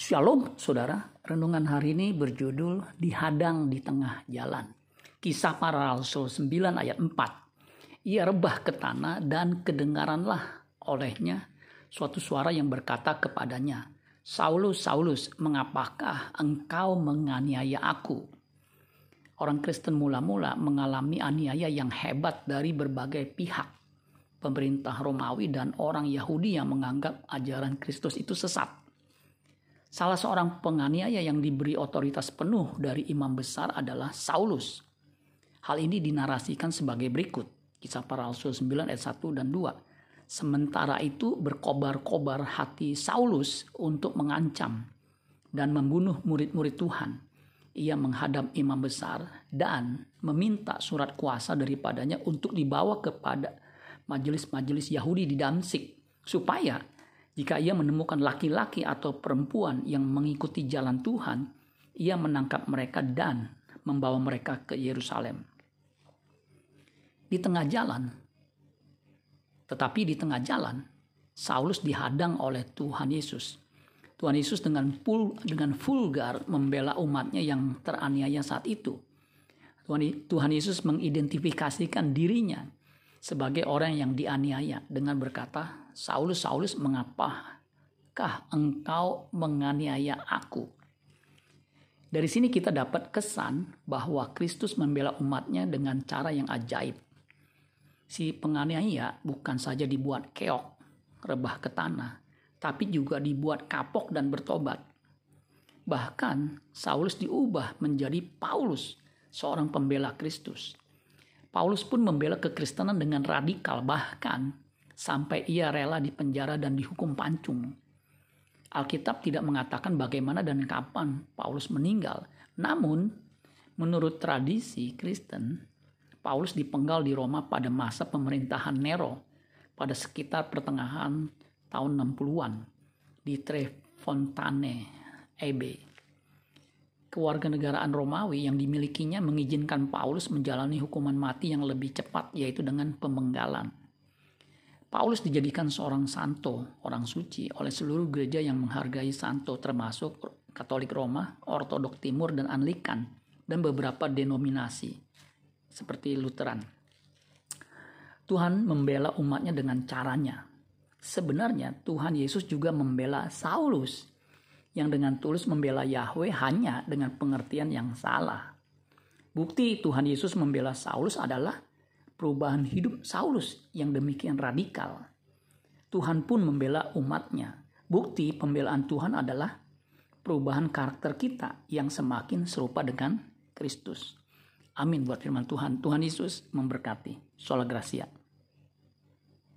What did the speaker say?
Shalom saudara, renungan hari ini berjudul Dihadang di Tengah Jalan. Kisah para Rasul 9 ayat 4. Ia rebah ke tanah dan kedengaranlah olehnya suatu suara yang berkata kepadanya, Saulus, Saulus, mengapakah engkau menganiaya aku? Orang Kristen mula-mula mengalami aniaya yang hebat dari berbagai pihak. Pemerintah Romawi dan orang Yahudi yang menganggap ajaran Kristus itu sesat Salah seorang penganiaya yang diberi otoritas penuh dari imam besar adalah Saulus. Hal ini dinarasikan sebagai berikut. Kisah para Rasul 9 ayat 1 dan 2. Sementara itu berkobar-kobar hati Saulus untuk mengancam dan membunuh murid-murid Tuhan. Ia menghadap imam besar dan meminta surat kuasa daripadanya untuk dibawa kepada majelis-majelis Yahudi di Damsik supaya jika ia menemukan laki-laki atau perempuan yang mengikuti jalan Tuhan, ia menangkap mereka dan membawa mereka ke Yerusalem. Di tengah jalan, tetapi di tengah jalan, Saulus dihadang oleh Tuhan Yesus. Tuhan Yesus dengan pul, dengan vulgar membela umatnya yang teraniaya saat itu. Tuhan Yesus mengidentifikasikan dirinya sebagai orang yang dianiaya dengan berkata, Saulus, Saulus, mengapakah engkau menganiaya aku? Dari sini kita dapat kesan bahwa Kristus membela umatnya dengan cara yang ajaib. Si penganiaya bukan saja dibuat keok, rebah ke tanah, tapi juga dibuat kapok dan bertobat. Bahkan Saulus diubah menjadi Paulus, seorang pembela Kristus. Paulus pun membela kekristenan dengan radikal bahkan sampai ia rela dipenjara dan dihukum pancung. Alkitab tidak mengatakan bagaimana dan kapan Paulus meninggal. Namun, menurut tradisi Kristen, Paulus dipenggal di Roma pada masa pemerintahan Nero pada sekitar pertengahan tahun 60-an di Trefontane, Ebe kewarganegaraan Romawi yang dimilikinya mengizinkan Paulus menjalani hukuman mati yang lebih cepat yaitu dengan pemenggalan. Paulus dijadikan seorang santo, orang suci oleh seluruh gereja yang menghargai santo termasuk Katolik Roma, Ortodok Timur dan Anglikan dan beberapa denominasi seperti Lutheran. Tuhan membela umatnya dengan caranya. Sebenarnya Tuhan Yesus juga membela Saulus yang dengan tulus membela Yahweh hanya dengan pengertian yang salah. Bukti Tuhan Yesus membela Saulus adalah perubahan hidup Saulus yang demikian radikal. Tuhan pun membela umatnya. Bukti pembelaan Tuhan adalah perubahan karakter kita yang semakin serupa dengan Kristus. Amin buat firman Tuhan. Tuhan Yesus memberkati. Sola Gracia.